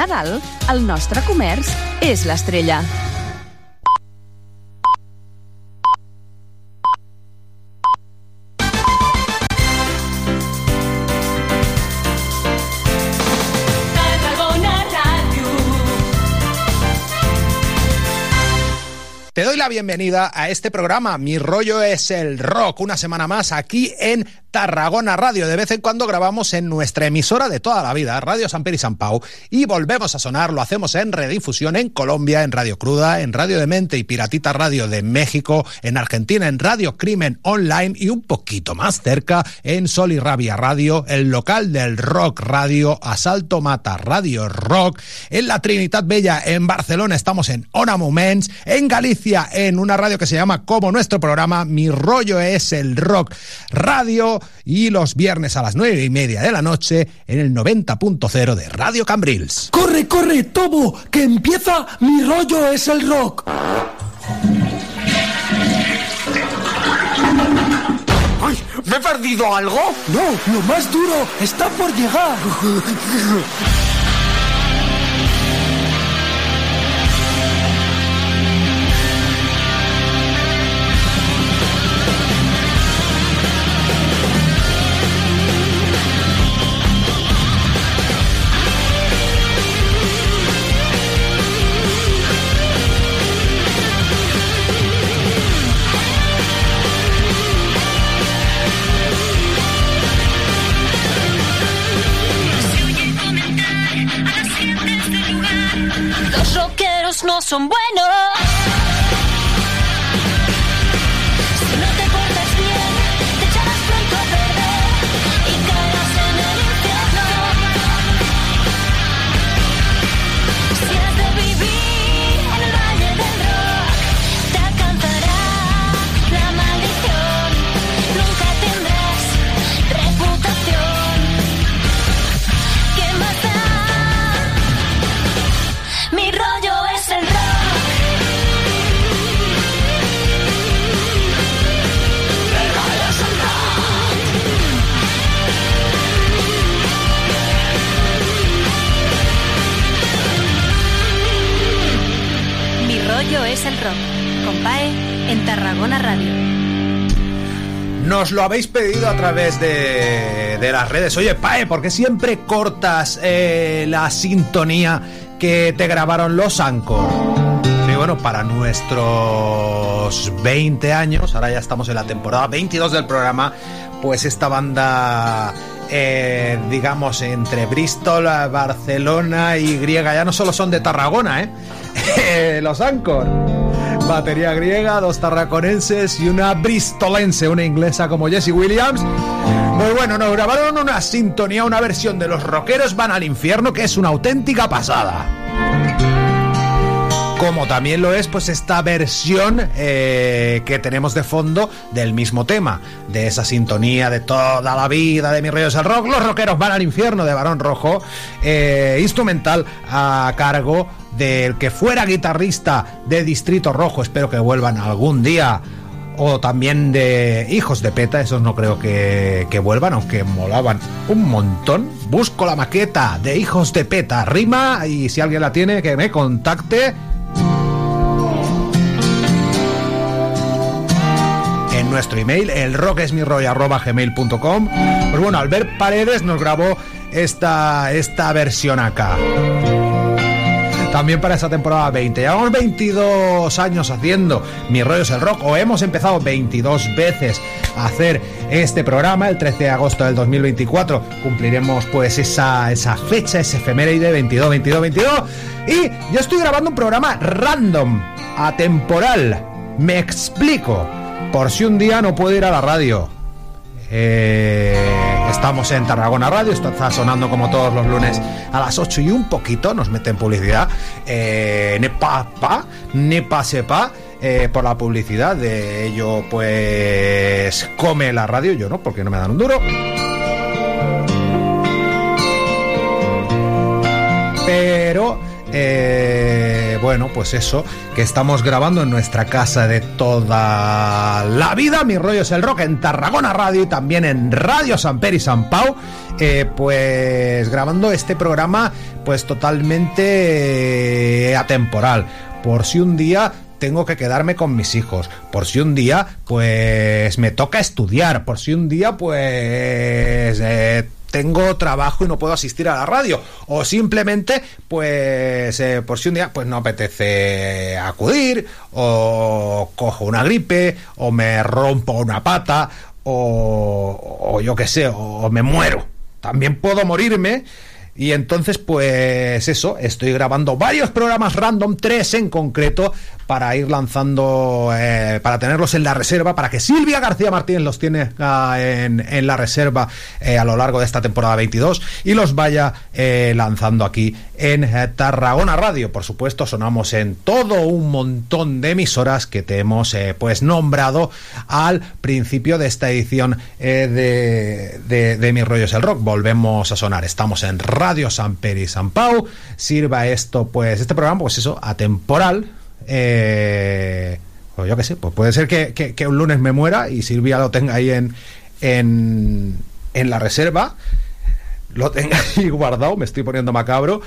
Nadal, el nostre comerç és l'estrella. Te doy la bienvenida a este programa. Mi rollo es el rock. Una semana más aquí en Tarragona Radio. De vez en cuando grabamos en nuestra emisora de toda la vida, Radio San Pedro y San Pau, y volvemos a sonar. Lo hacemos en redifusión en Colombia, en Radio Cruda, en Radio Demente y Piratita Radio de México, en Argentina, en Radio Crimen Online y un poquito más cerca en Sol y Rabia Radio, el local del Rock Radio, Asalto Mata Radio Rock, en la Trinidad Bella, en Barcelona estamos en Ona Moments, en Galicia, en una radio que se llama como nuestro programa, Mi Rollo es el Rock Radio y los viernes a las nueve y media de la noche en el 90.0 de Radio Cambrils. ¡Corre, corre, Tobo! ¡Que empieza Mi rollo es el rock! ¡Ay! ¿Me he perdido algo? No, lo más duro está por llegar. no son buenos. Lo habéis pedido a través de, las redes. Oye, Pae, ¿por qué siempre cortas eh, la sintonía que te grabaron los Anchor? Sí, bueno, para nuestros 20 años, ahora ya estamos en la temporada 22 del programa, pues esta banda, eh, digamos, entre Bristol, Barcelona y griega, ya no solo son de Tarragona, ¿eh? los Anchor. Batería griega, dos tarraconenses y una bristolense, una inglesa como Jessie Williams. Muy bueno, nos grabaron una sintonía, una versión de Los Rockeros Van al Infierno que es una auténtica pasada. Como también lo es, pues esta versión eh, que tenemos de fondo del mismo tema, de esa sintonía de toda la vida de mis reyes el rock, los rockeros van al infierno de Barón Rojo, eh, instrumental a cargo del que fuera guitarrista de Distrito Rojo, espero que vuelvan algún día, o también de Hijos de Peta, esos no creo que, que vuelvan, aunque molaban un montón. Busco la maqueta de Hijos de Peta, rima, y si alguien la tiene, que me contacte. En nuestro email, el Pues bueno, Albert Paredes nos grabó esta, esta versión acá también para esta temporada 20. Llevamos 22 años haciendo Mi rollo es el rock, o hemos empezado 22 veces a hacer este programa. El 13 de agosto del 2024 cumpliremos pues esa, esa fecha, ese efeméride 22, 22, 22. Y yo estoy grabando un programa random, atemporal. Me explico. Por si un día no puedo ir a la radio. Eh, estamos en Tarragona Radio, está sonando como todos los lunes a las 8 y un poquito, nos meten publicidad. Eh, ne pa, pa, ne pa sepa. Eh, por la publicidad de ello, pues come la radio, yo no, porque no me dan un duro. Pero, eh, bueno. pues eso, que estamos grabando en nuestra casa de toda la vida. Mi rollo es el rock en Tarragona Radio y también en Radio San Per y San Pau. eh, pues grabando este programa, pues totalmente eh, atemporal. Por si un día tengo que quedarme con mis hijos. Por si un día, pues me toca estudiar. Por si un día, pues eh, tengo trabajo y no puedo asistir a la radio. O simplemente, pues, eh, por si un día, pues no apetece acudir. O cojo una gripe. O me rompo una pata. O, o yo qué sé, o me muero. También puedo morirme. Y entonces, pues eso, estoy grabando varios programas random, tres en concreto, para ir lanzando, eh, para tenerlos en la reserva, para que Silvia García Martínez los tiene ah, en, en la reserva eh, a lo largo de esta temporada 22 y los vaya eh, lanzando aquí en Tarragona Radio. Por supuesto, sonamos en todo un montón de emisoras que te hemos eh, pues nombrado al principio de esta edición eh, de, de, de Mis Rollos el Rock. Volvemos a sonar. Estamos en Radio San Peri San Pau. Sirva esto, pues, este programa, pues eso, atemporal. Eh, pues yo qué sé, pues puede ser que, que- que un lunes me muera y Silvia lo tenga ahí en, en, en la reserva lo tenga ahí guardado, me estoy poniendo macabro.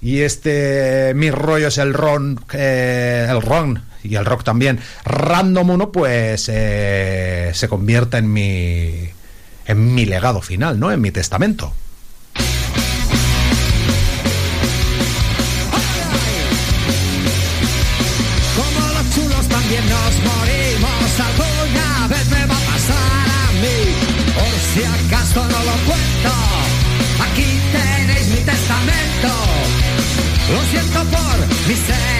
Y este, mi rollo es el ron, eh, el ron y el rock también. Random 1, pues eh, se convierta en mi, en mi legado final, ¿no? En mi testamento. Por mis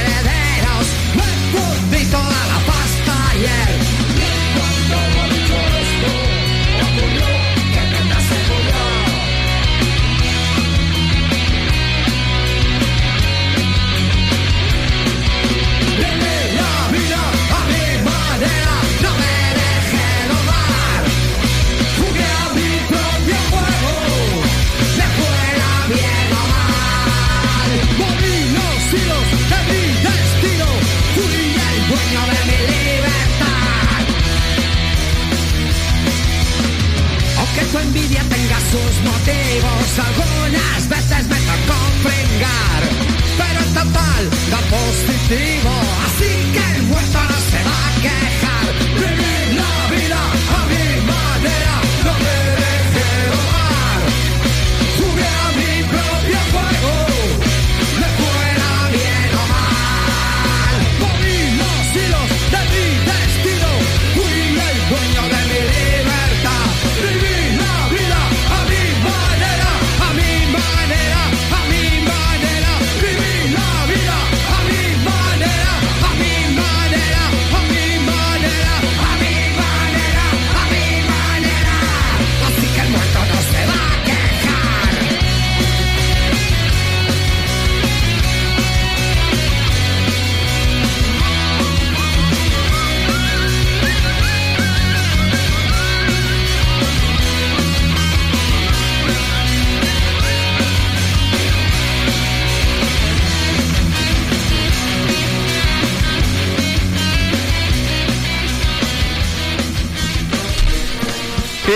Steve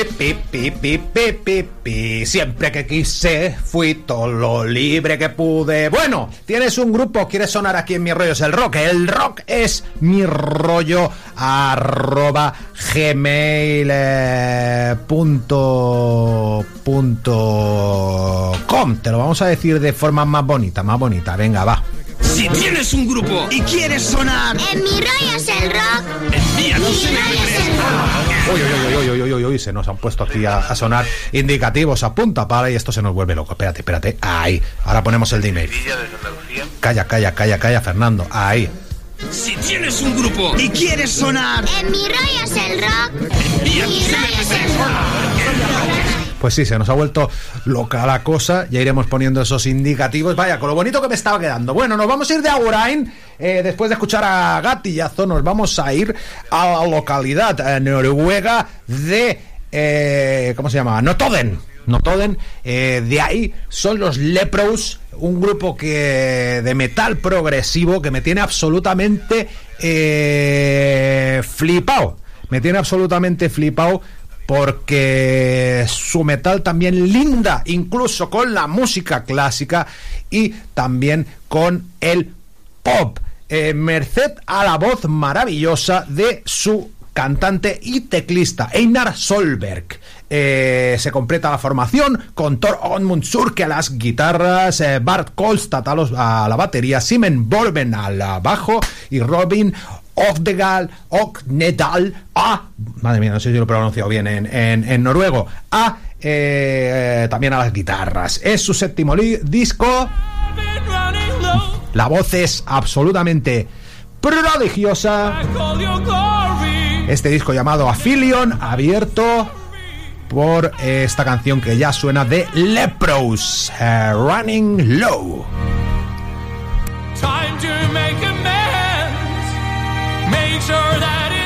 Pi, pi, pi, pi, pi, pi, pi. Siempre que quise, fui todo lo libre que pude. Bueno, tienes un grupo, quieres sonar aquí en Mi Rollo es el Rock. El rock es mi rollo arroba gmail eh, punto, punto com. Te lo vamos a decir de forma más bonita, más bonita. Venga, va. Si tienes un grupo y quieres sonar, En mi rollo es el rock. Mi rock. Uy, uy, uy, uy, uy, uy, uy, uy, se nos han puesto aquí a, a sonar indicativos a punta para y esto se nos vuelve loco. Espérate, espérate. Ahí. Ahora ponemos el de email. Calla, calla, calla, calla, Fernando. Ahí. Si tienes un grupo y quieres sonar, En mi rollo es el rock. Mi envíanos un rollo es el rock. Pues sí, se nos ha vuelto loca la cosa. Ya iremos poniendo esos indicativos. Vaya, con lo bonito que me estaba quedando. Bueno, nos vamos a ir de Agurain. Eh, después de escuchar a Gatillazo, nos vamos a ir a la localidad a noruega de. Eh, ¿Cómo se llama? Notoden. Notoden. De ahí son los Lepros un grupo que de metal progresivo que me tiene absolutamente eh, flipado. Me tiene absolutamente flipado porque su metal también linda incluso con la música clásica y también con el pop. Eh, merced a la voz maravillosa de su cantante y teclista Einar Solberg. Eh, se completa la formación con Thor Onmundsurke a las guitarras, eh, Bart Kolstad a, a la batería, Simen Borben al bajo y Robin Ogdegal, Ognedal, a, madre mía, no sé si lo he pronunciado bien en, en, en noruego, a, eh, eh, también a las guitarras. Es su séptimo disco. La voz es absolutamente prodigiosa. Este disco llamado Aphilion, abierto por eh, esta canción que ya suena de Lepros, Running Low. Time to make make sure that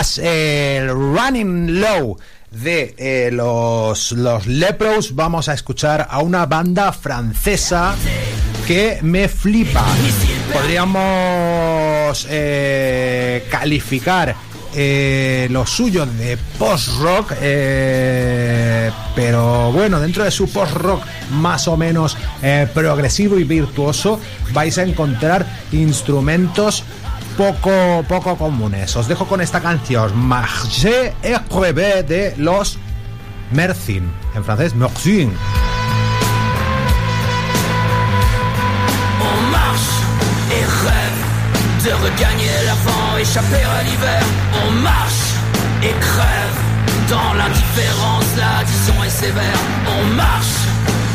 El Running Low de eh, los, los Lepros, vamos a escuchar a una banda francesa que me flipa. Podríamos eh, calificar eh, lo suyo de post-rock, pero bueno, dentro de su post-rock más o menos progresivo y virtuoso, vais a encontrar instrumentos poco, poco comunes. Os dejo con esta canción, Marché et Crevé de los Merzin, en francés, Merzin. On marche et rêve de regagner l'avant, échapper à l'hiver. On marche et crève dans l'indifférence, l'addition est sévère. On marche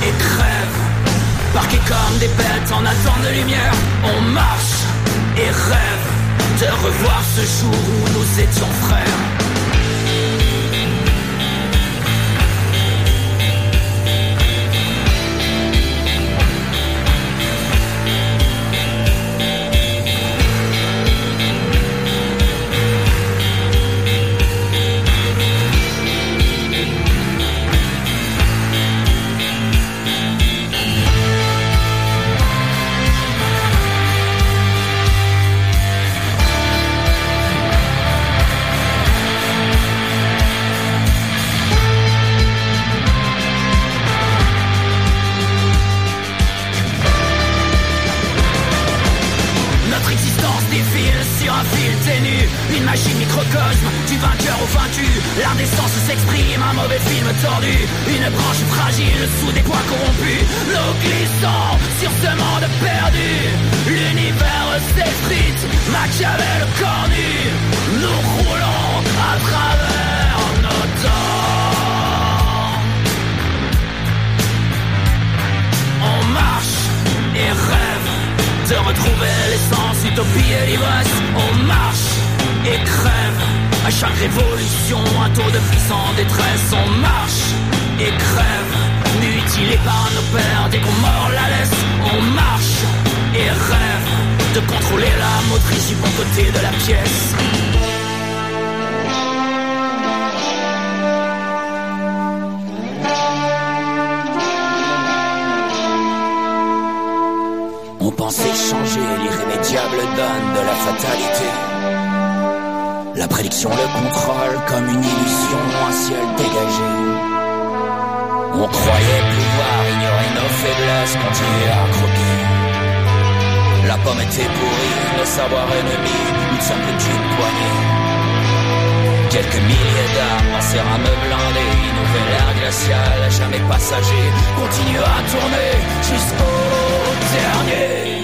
et crève, parqués comme des bêtes en attente de lumière. On marche et rêve de revoir ce jour où nous étions frères. On marche et crève. À chaque révolution, un tour de vie sans détresse. On marche et crève. Mutilé par nos pères dès qu'on mord la laisse. On marche et rêve de contrôler la motrice du bon côté de la pièce. On pensait changer donne de la fatalité. La prédiction le contrôle comme une illusion, un ciel dégagé. On croyait pouvoir ignorer nos faiblesses, continuer à croquer. La pomme était pourrie, le savoir ennemi, une simple d'une poignée. Quelques milliers d'armes, un cérame blindé, une nouvelle ère glaciale, à jamais passager, continue à tourner jusqu'au dernier.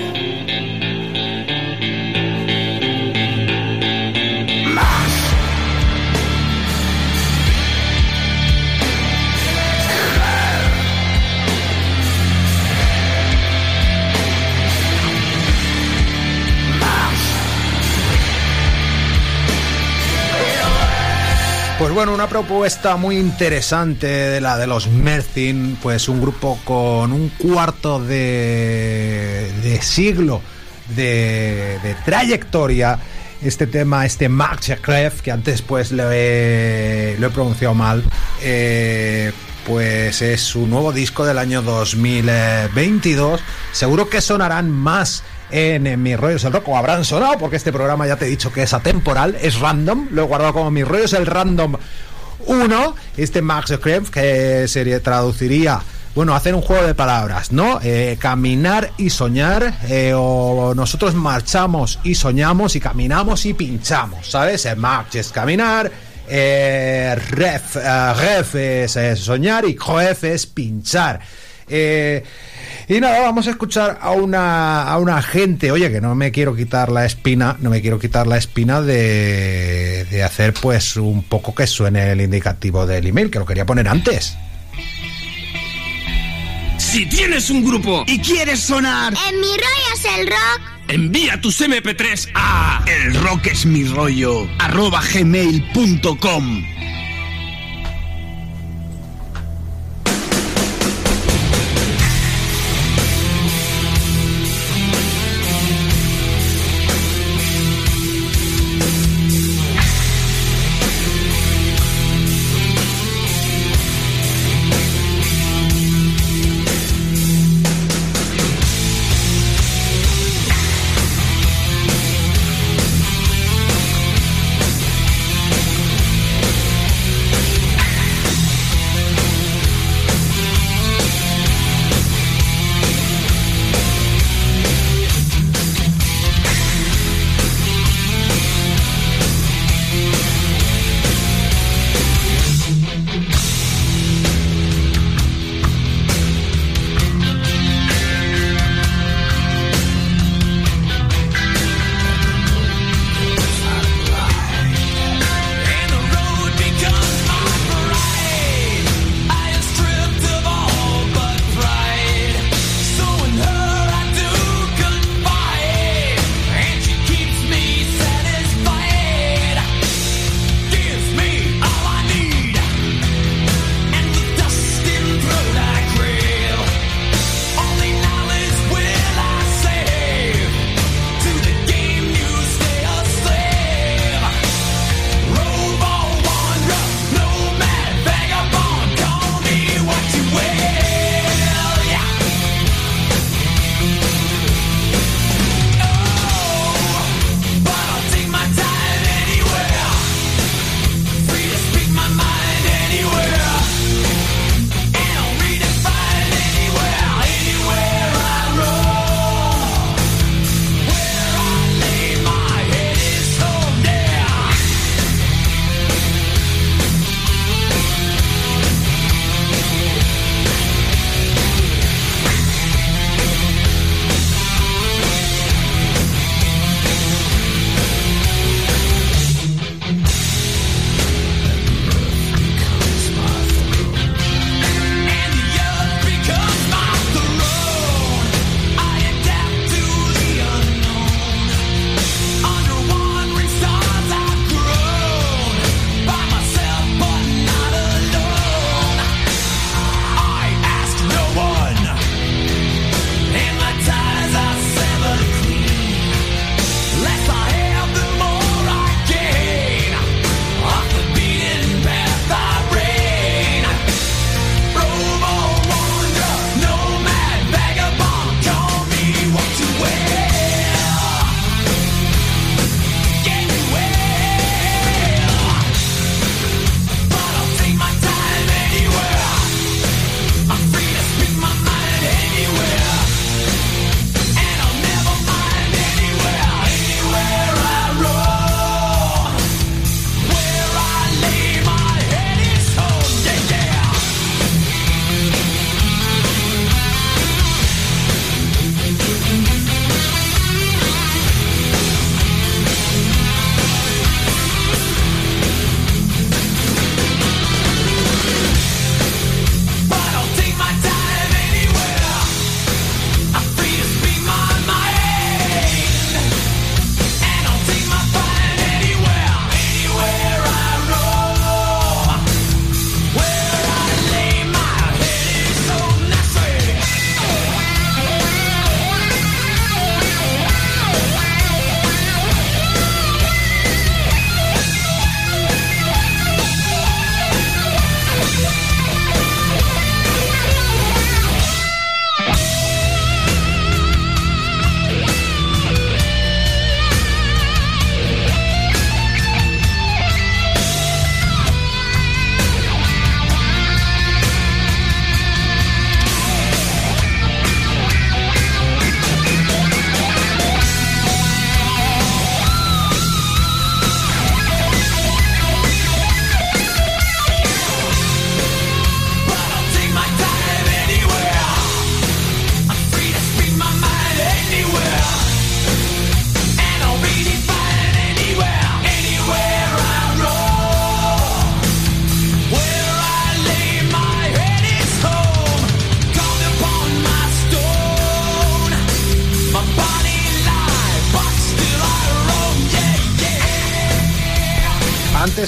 Pues bueno, una propuesta muy interesante de la de los Merzin, pues un grupo con un cuarto de, siglo de, trayectoria. Este tema, este Kref, que antes pues lo he, lo he pronunciado mal, eh, pues es su nuevo disco del año 2022. Seguro que sonarán más en, Mis Rollos el Rock, o habrán sonado, porque este programa ya te he dicho que es atemporal, es random, lo he guardado como Mis Rollos el Random 1, este Max Krempf, que se traduciría bueno, hacer un juego de palabras, ¿no? Eh, caminar y soñar, eh, o nosotros marchamos y soñamos y caminamos y pinchamos, ¿sabes? Eh, March es caminar, eh, ref, ref es, eh, soñar y joef es pinchar. Eh, y nada, vamos a escuchar a una, a una gente, oye, que no me quiero quitar la espina, no me quiero quitar la espina de, de hacer pues un poco que suene el indicativo del email, que lo quería poner antes. Si tienes un grupo y quieres sonar, En mi rollo es el rock. envía tus MP3 a el rock es mi rollo arroba gmail.com.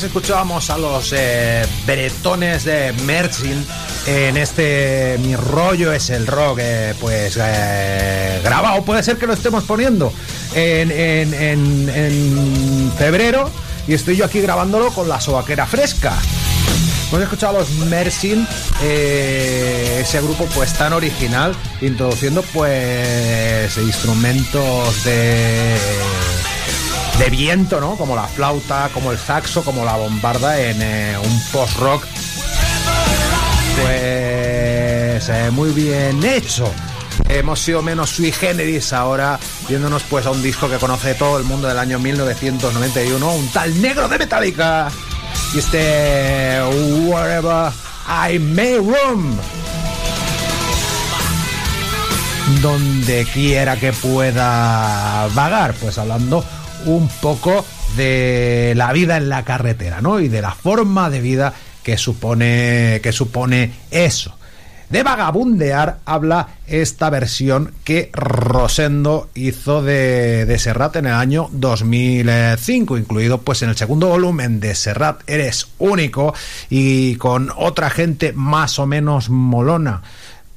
escuchábamos a los eh, bretones de Mersin en este Mi rollo es el rock, eh, pues eh, grabado. Puede ser que lo estemos poniendo en, en- en- en febrero y estoy yo aquí grabándolo con la sobaquera fresca. Hemos escuchado a los Mersin, eh, ese grupo pues tan original, introduciendo pues instrumentos de de viento, ¿no? Como la flauta, como el saxo, como la bombarda en eh, un post-rock. Pues eh, muy bien hecho. Hemos sido menos sui generis ahora, viéndonos pues a un disco que conoce todo el mundo del año 1991, un tal negro de Metallica. Y este Wherever I May Roam donde quiera que pueda vagar, pues hablando un poco de la vida en la carretera, ¿no? Y de la forma de vida que supone que supone eso. De vagabundear habla esta versión que Rosendo hizo de, de Serrat en el año 2005, incluido pues en el segundo volumen de Serrat Eres Único y con otra gente más o menos molona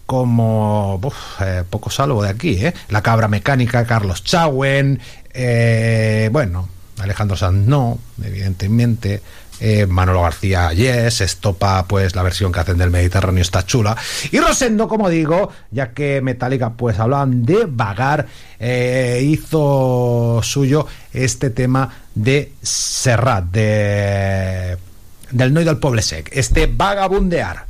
como eh, poco salvo de aquí, ¿eh? La Cabra Mecánica, Carlos Chauen, eh, bueno, Alejandro Sanz no, evidentemente, eh, Manolo García Yes, Estopa, pues la versión que hacen del Mediterráneo está chula, y Rosendo, como digo, ya que Metallica pues hablaban de vagar, eh, hizo suyo este tema de Serrat, de del Noi del Poble Sec, este vagabundear.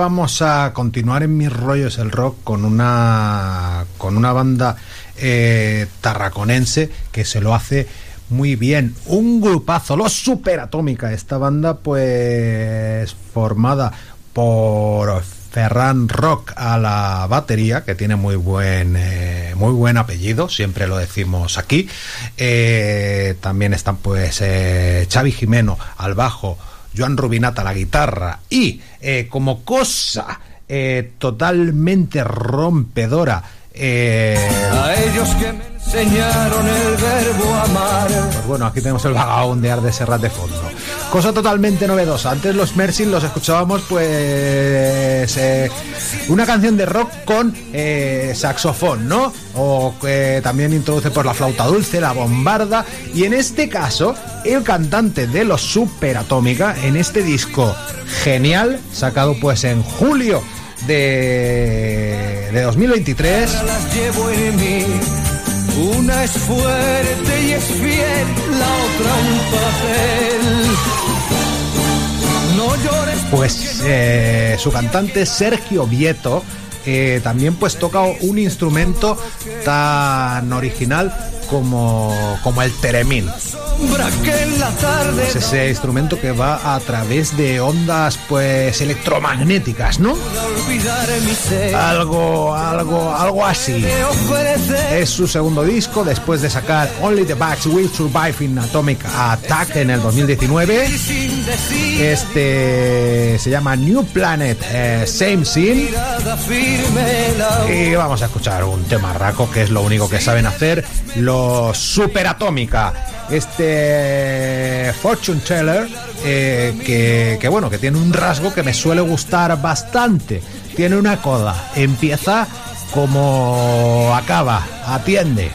Vamos a continuar en mis rollos el rock con una con una banda eh, tarraconense que se lo hace muy bien. Un grupazo, los Superatómica. Esta banda, pues, formada por Ferran Rock a la batería, que tiene muy buen, eh, muy buen apellido, siempre lo decimos aquí. Eh, también están, pues, eh, Xavi Jimeno al bajo. Joan Rubinata a la guitarra y eh, como cosa eh, totalmente rompedora eh, A ellos que me enseñaron el verbo amar. pues bueno, aquí tenemos el vagabundear de Serrat de fondo. Cosa totalmente novedosa. Antes los Mercy los escuchábamos, pues. eh, una canción de rock con eh, saxofón, ¿no? O que también introduce por la flauta dulce, la bombarda. Y en este caso, el cantante de los Superatómica, en este disco genial, sacado pues en julio de, de 2023. Las llevo en mí. Una es fuerte y es fiel, la otra un papel. No llores pues eh, su cantante Sergio Vieto también pues toca un instrumento tan original como, como el teremín. Es ese instrumento que va a través de ondas pues electromagnéticas, ¿no? Algo, algo, algo así. Es su segundo disco después de sacar Only the Bats Will Survive in Atomic Attack en el 2019. sin decir Este se llama New Planet eh, Same Scene. Y vamos a escuchar un tema raco que es lo único que saben hacer los Superatómica. Este Fortune Teller, eh, que, que bueno, que tiene un rasgo que me suele gustar bastante. Tiene una coda, empieza como acaba, atiende.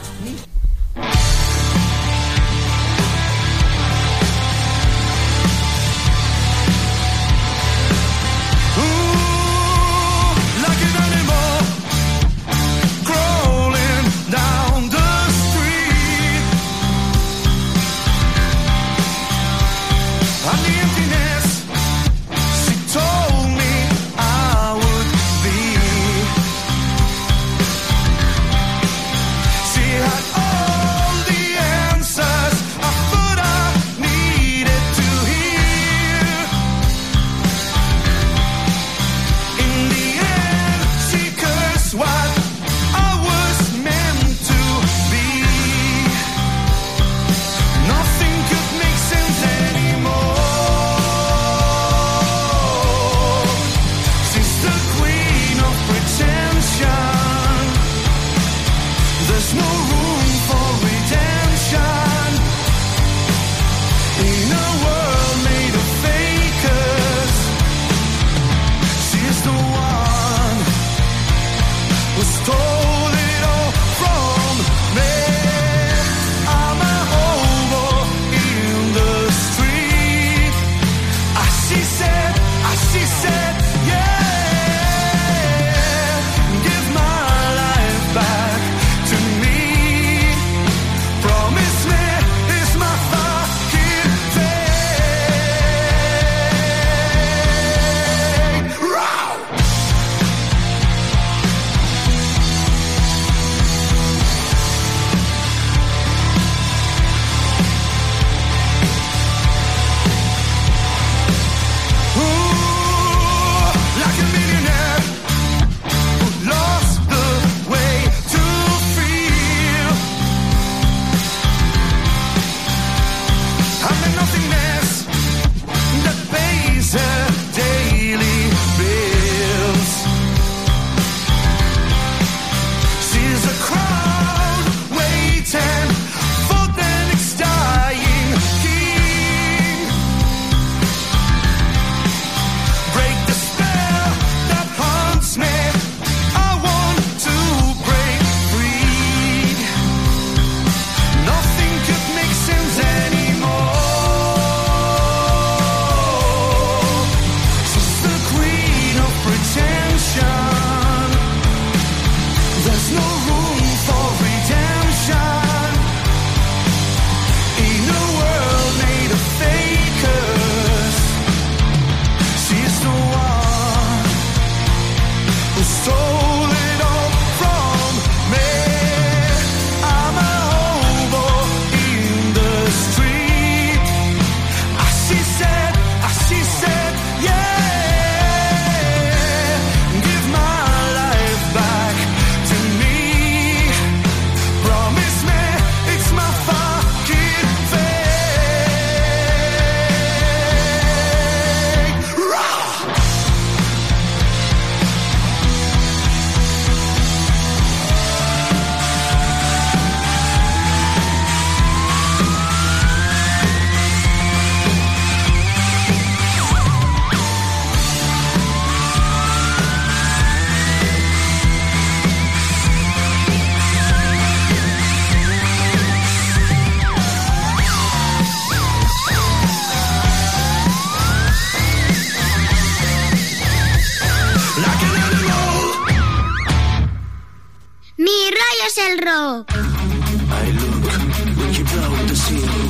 Blow the seal,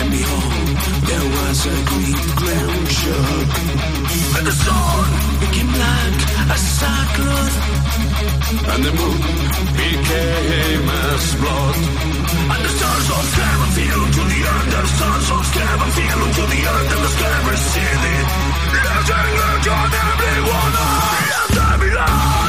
and behold, there was a great ground shock. And the sun became black as sackcloth, and the moon became as blood. And the stars of heaven fell to the earth, and the stars of heaven fell to the earth, and the sky receded. Let it let on everyone, let there be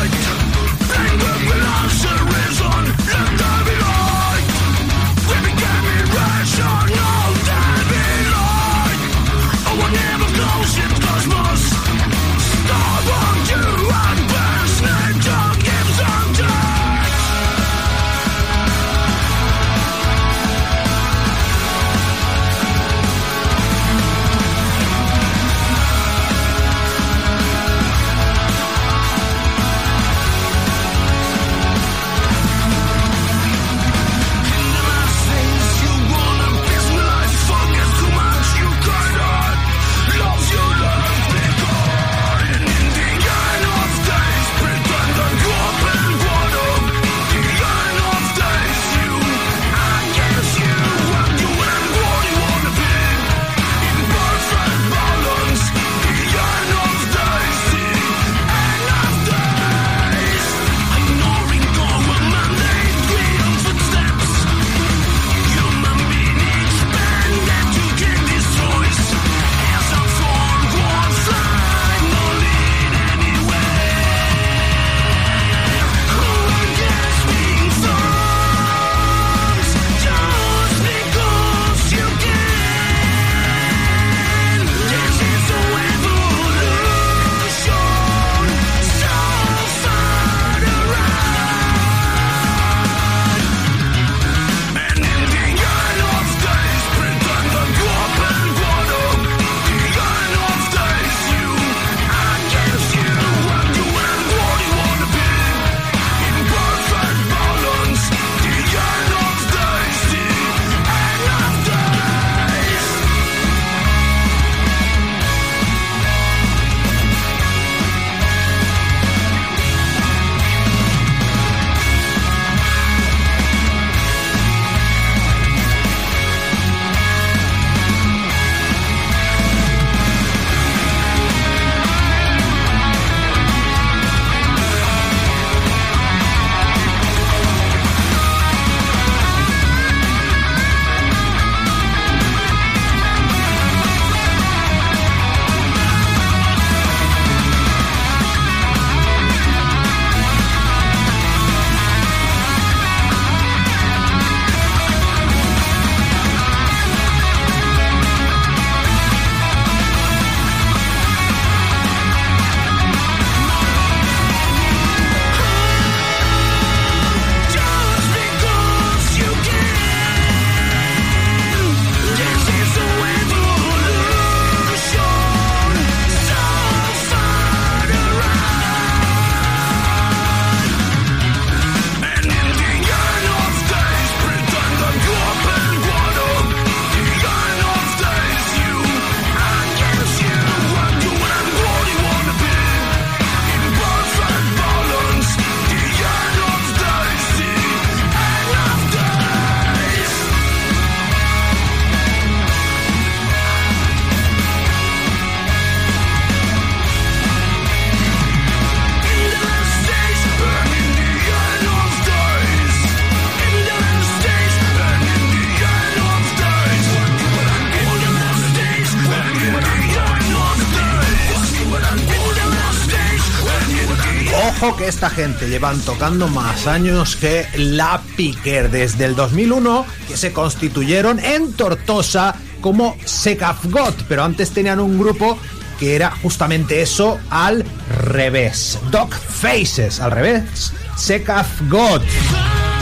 esta gente llevan tocando más años que la Piquer desde el 2001 que se constituyeron en Tortosa como Secafgot, pero antes tenían un grupo que era justamente eso al revés. Dog Faces, al revés. Secafgot.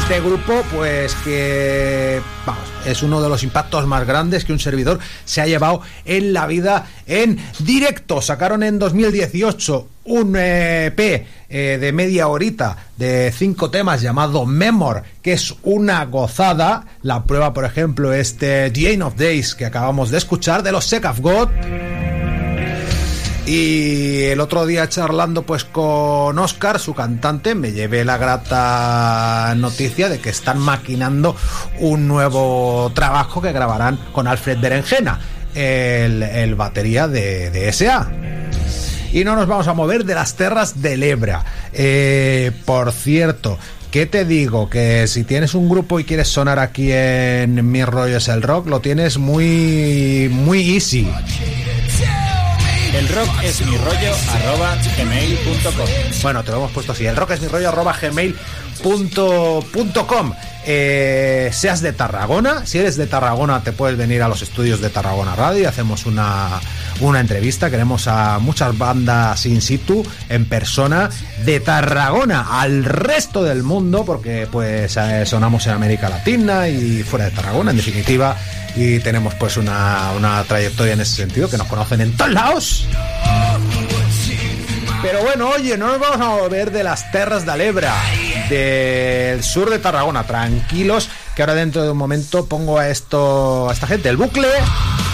Este grupo, pues que vamos, es uno de los impactos más grandes que un servidor se ha llevado en la vida en directo. Sacaron en 2018 un EP eh, de media horita de cinco temas llamado Memor, que es una gozada. La prueba, por ejemplo, este The End of Days que acabamos de escuchar de los Sec of God. Y el otro día charlando pues con Oscar, su cantante, me llevé la grata noticia de que están maquinando un nuevo trabajo que grabarán con Alfred Berenjena, el, el batería de, de SA. Y no nos vamos a mover de las terras de Lebra. Eh, por cierto, ¿qué te digo? Que si tienes un grupo y quieres sonar aquí en Mi Rollo es el Rock, lo tienes muy, muy easy. El rock es mi rollo arroba gmail.com. Bueno, te lo hemos puesto así. El rock es mi rollo arroba gmail punto- punto com. Eh, seas de Tarragona, si eres de Tarragona te puedes venir a los estudios de Tarragona Radio y hacemos una, una entrevista. Queremos a muchas bandas in situ, en persona, de Tarragona al resto del mundo, porque pues eh, sonamos en América Latina y fuera de Tarragona, en definitiva, y tenemos pues una, una trayectoria en ese sentido, que nos conocen en todos lados. Pero bueno, oye, no nos vamos a mover de las terras de Alebra, del sur de Tarragona. Tranquilos, que ahora dentro de un momento pongo a esto, a esta gente, el bucle.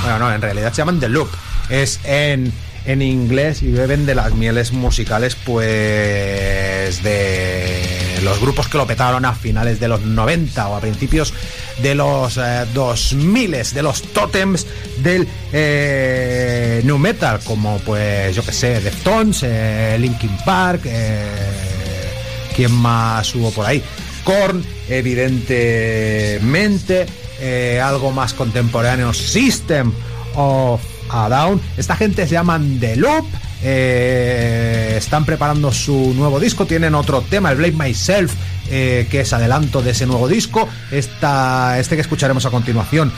Bueno, no, en realidad se llaman The Loop. Es en, en inglés y beben de las mieles musicales, pues de los grupos que lo petaron a finales de los 90 o a principios de los eh, 2000, de los tótems del eh, new metal, como pues yo que sé, Deftones, eh, Linkin Park, eh, ¿quién más hubo por ahí? Korn, evidentemente, eh, algo más contemporáneo, System of a Down. Esta gente se llaman The Loop. eh, están preparando su nuevo disco. Tienen otro tema, el Blame Myself, eh, que es adelanto de ese nuevo disco. Esta, este que escucharemos a continuación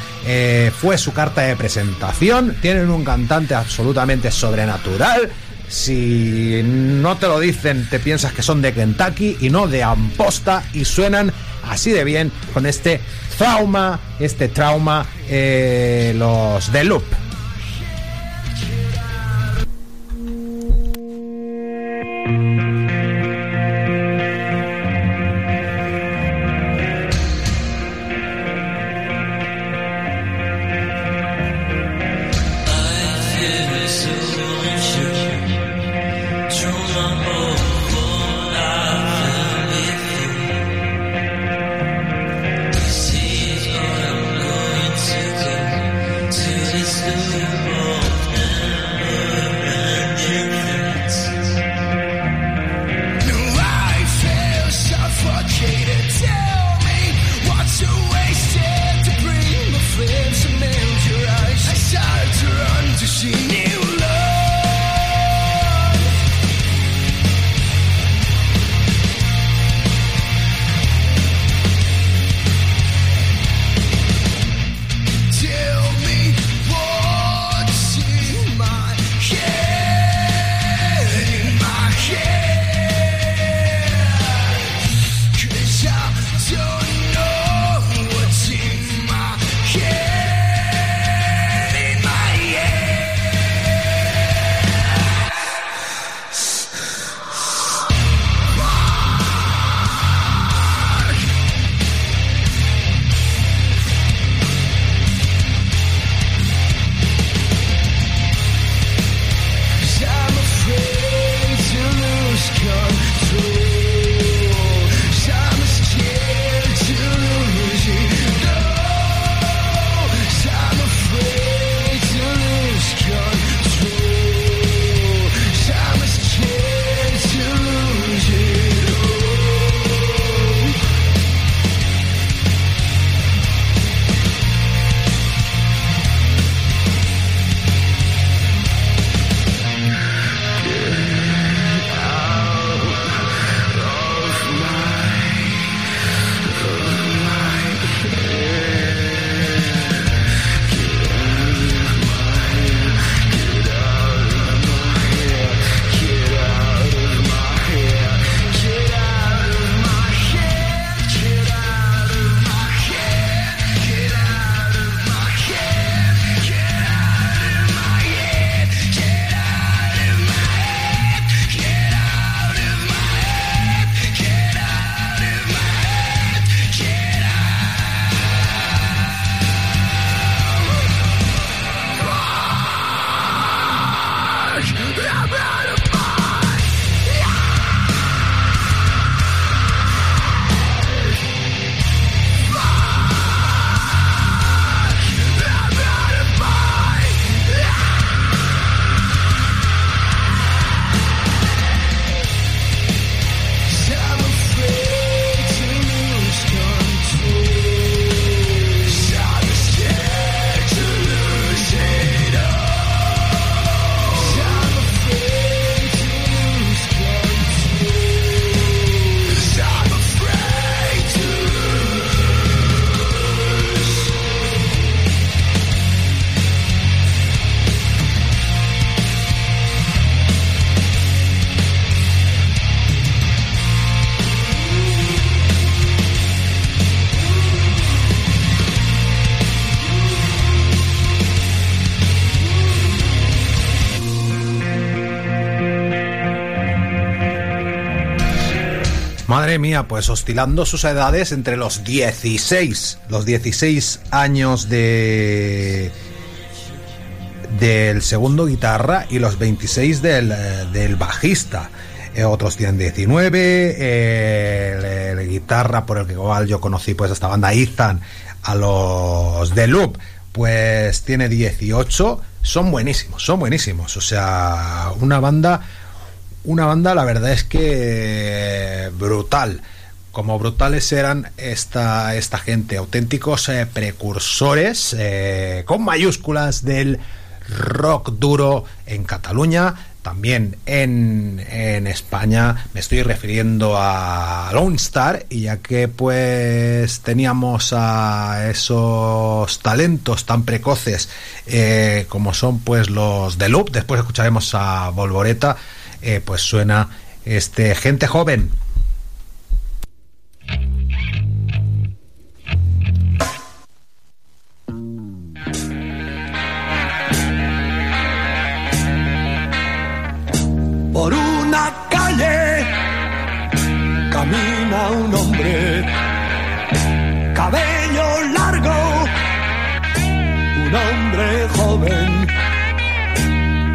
fue su carta de presentación. Tienen un cantante absolutamente sobrenatural. Si no te lo dicen, te piensas que son de Kentucky y no de Amposta y suenan así de bien con este trauma, este trauma, eh, los The Loop. Mía, pues oscilando sus edades entre los 16, los 16 años de del segundo guitarra y los 26 del, eh, del bajista. Eh, otros tienen 19, eh, el guitarra por el que igual yo conocí pues esta banda Ethan a los de Loop pues tiene 18, son buenísimos, son buenísimos, o sea, una banda una banda la verdad es que brutal como brutales eran esta, esta gente, auténticos eh, precursores eh, con mayúsculas del rock duro en Cataluña, también en, en España. Me estoy refiriendo a Lone Star y ya que pues teníamos a esos talentos tan precoces eh, como son pues los de Loop, después escucharemos a Volvoreta, eh, pues suena este gente joven. Por una calle camina un hombre, cabello largo, un hombre joven.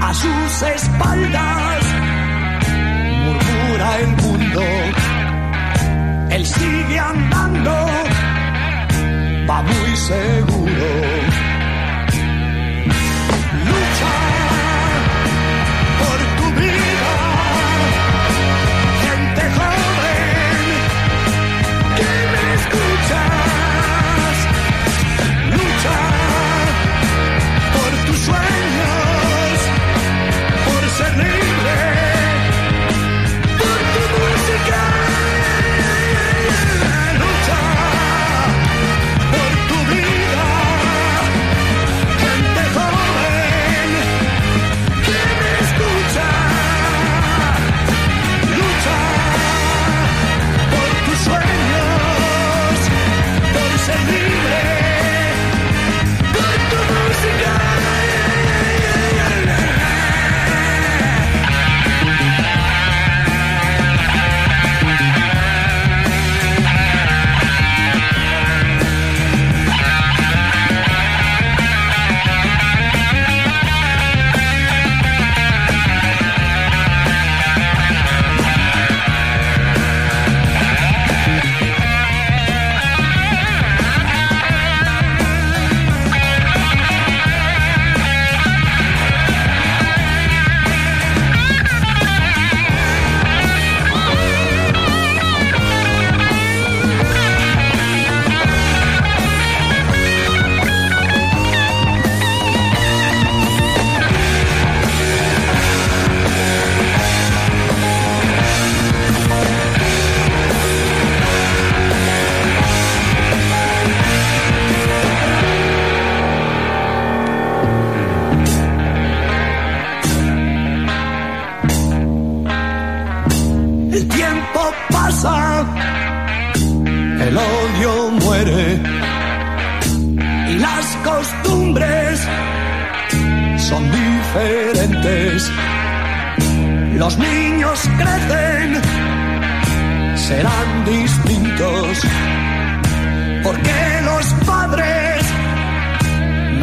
A sus espaldas el mundo. Él sigue andando, va muy seguro. Lucha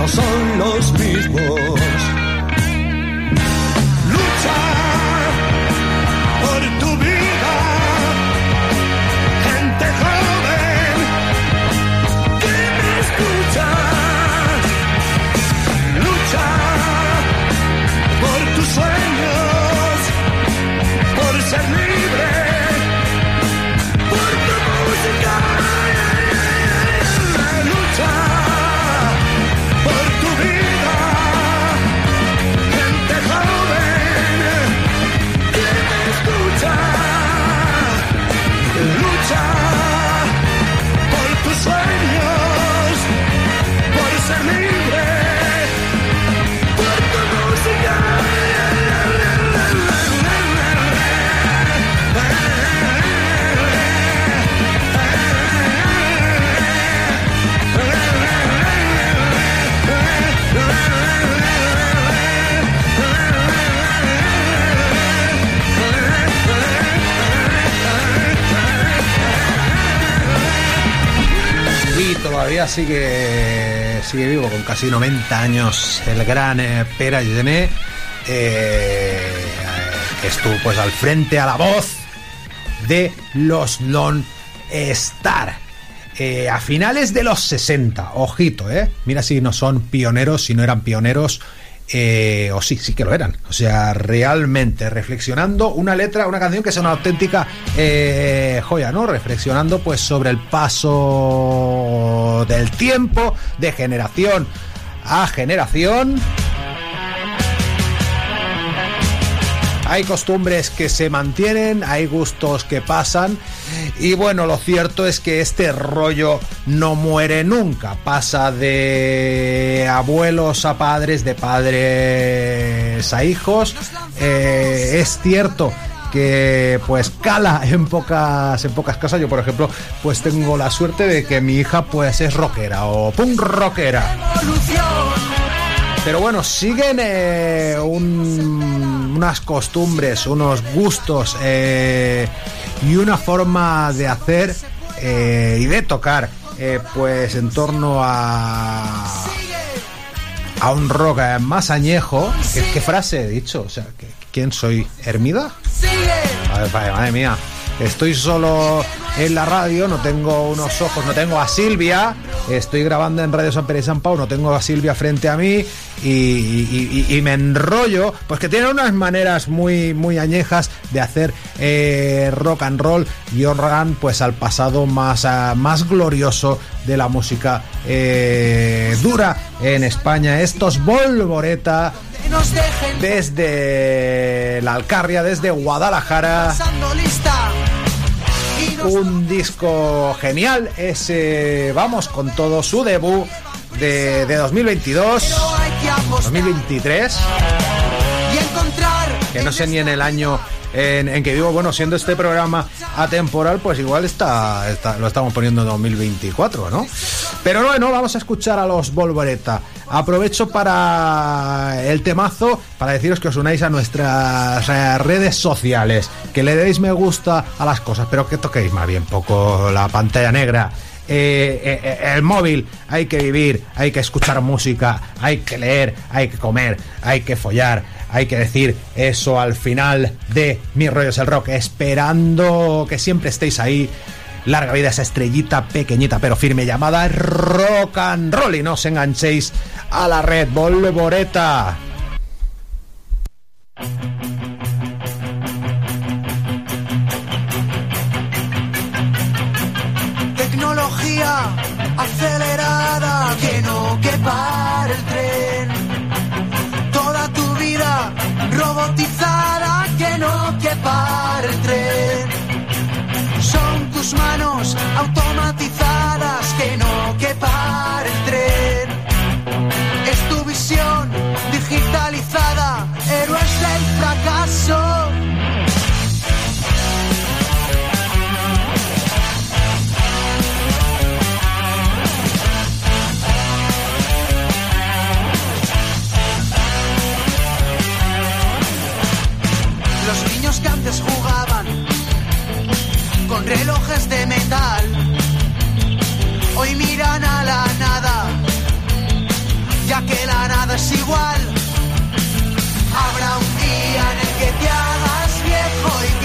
no son los mismos. Todavía sigue, sigue vivo, con casi 90 años, el gran eh, Pere Gené, eh, estuvo pues al frente, a la voz de los Non Star. Eh, a finales de los 60, ojito, ¿eh? Mira si no son pioneros, si no eran pioneros, eh, o sí, sí que lo eran. O sea, realmente reflexionando una letra, una canción que es una auténtica eh, joya, ¿no? Reflexionando pues sobre el paso del tiempo, de generación a generación. Hay costumbres que se mantienen, hay gustos que pasan. Y bueno, lo cierto es que este rollo no muere nunca, pasa de abuelos a padres, de padres a hijos. Eh, es cierto que pues cala en pocas en pocas casas. Yo por ejemplo pues tengo la suerte de que mi hija pues es rockera o punk rockera. Pero bueno, siguen eh, un- unas costumbres, unos gustos eh, y una forma de hacer eh, y de tocar, eh, pues en torno a a un rock más añejo. ¿Qué, qué frase he dicho? O sea, ¿que- ¿quién soy? ¿Hermida? Madre mía. Estoy solo en la radio, no tengo unos ojos, no tengo a Silvia. Estoy grabando en Radio San Pérez San Pau, no tengo a Silvia frente a mí y me enrollo. Pues que tiene unas maneras muy, muy añejas de hacer eh, rock and roll y honran pues al pasado más, ah, más glorioso de la música eh, dura en España. Estos Volvoreta desde la Alcarria, desde Guadalajara. Un disco genial, ese vamos con todo su debut de, de 2022, 2023, y encontrar que no sé ni en el año en, que vivo, bueno, siendo este programa atemporal, pues igual está, está- lo estamos poniendo en 2024, ¿no? Pero bueno, vamos a escuchar a los Volvoreta. Aprovecho para el temazo, para deciros que os unáis a nuestras redes sociales, que le deis me gusta a las cosas, pero que toquéis más bien poco la pantalla negra. Eh, eh, eh, el móvil, hay que vivir, hay que escuchar música, hay que leer, hay que comer, hay que follar, hay que decir eso al final de Mi Rollo es el Rock, esperando que siempre estéis ahí. Larga vida esa estrellita pequeñita pero firme llamada rock and roll y no os enganchéis a la red Volvoreta. Acelerada que no que pare el tren. Toda tu vida robotizada que no que pare el tren. Son tus manos automatizadas que no que pare el tren. Es tu visión jugaban con relojes de metal, hoy miran a la nada, ya que la nada es igual. Habrá un día en el que te hagas viejo y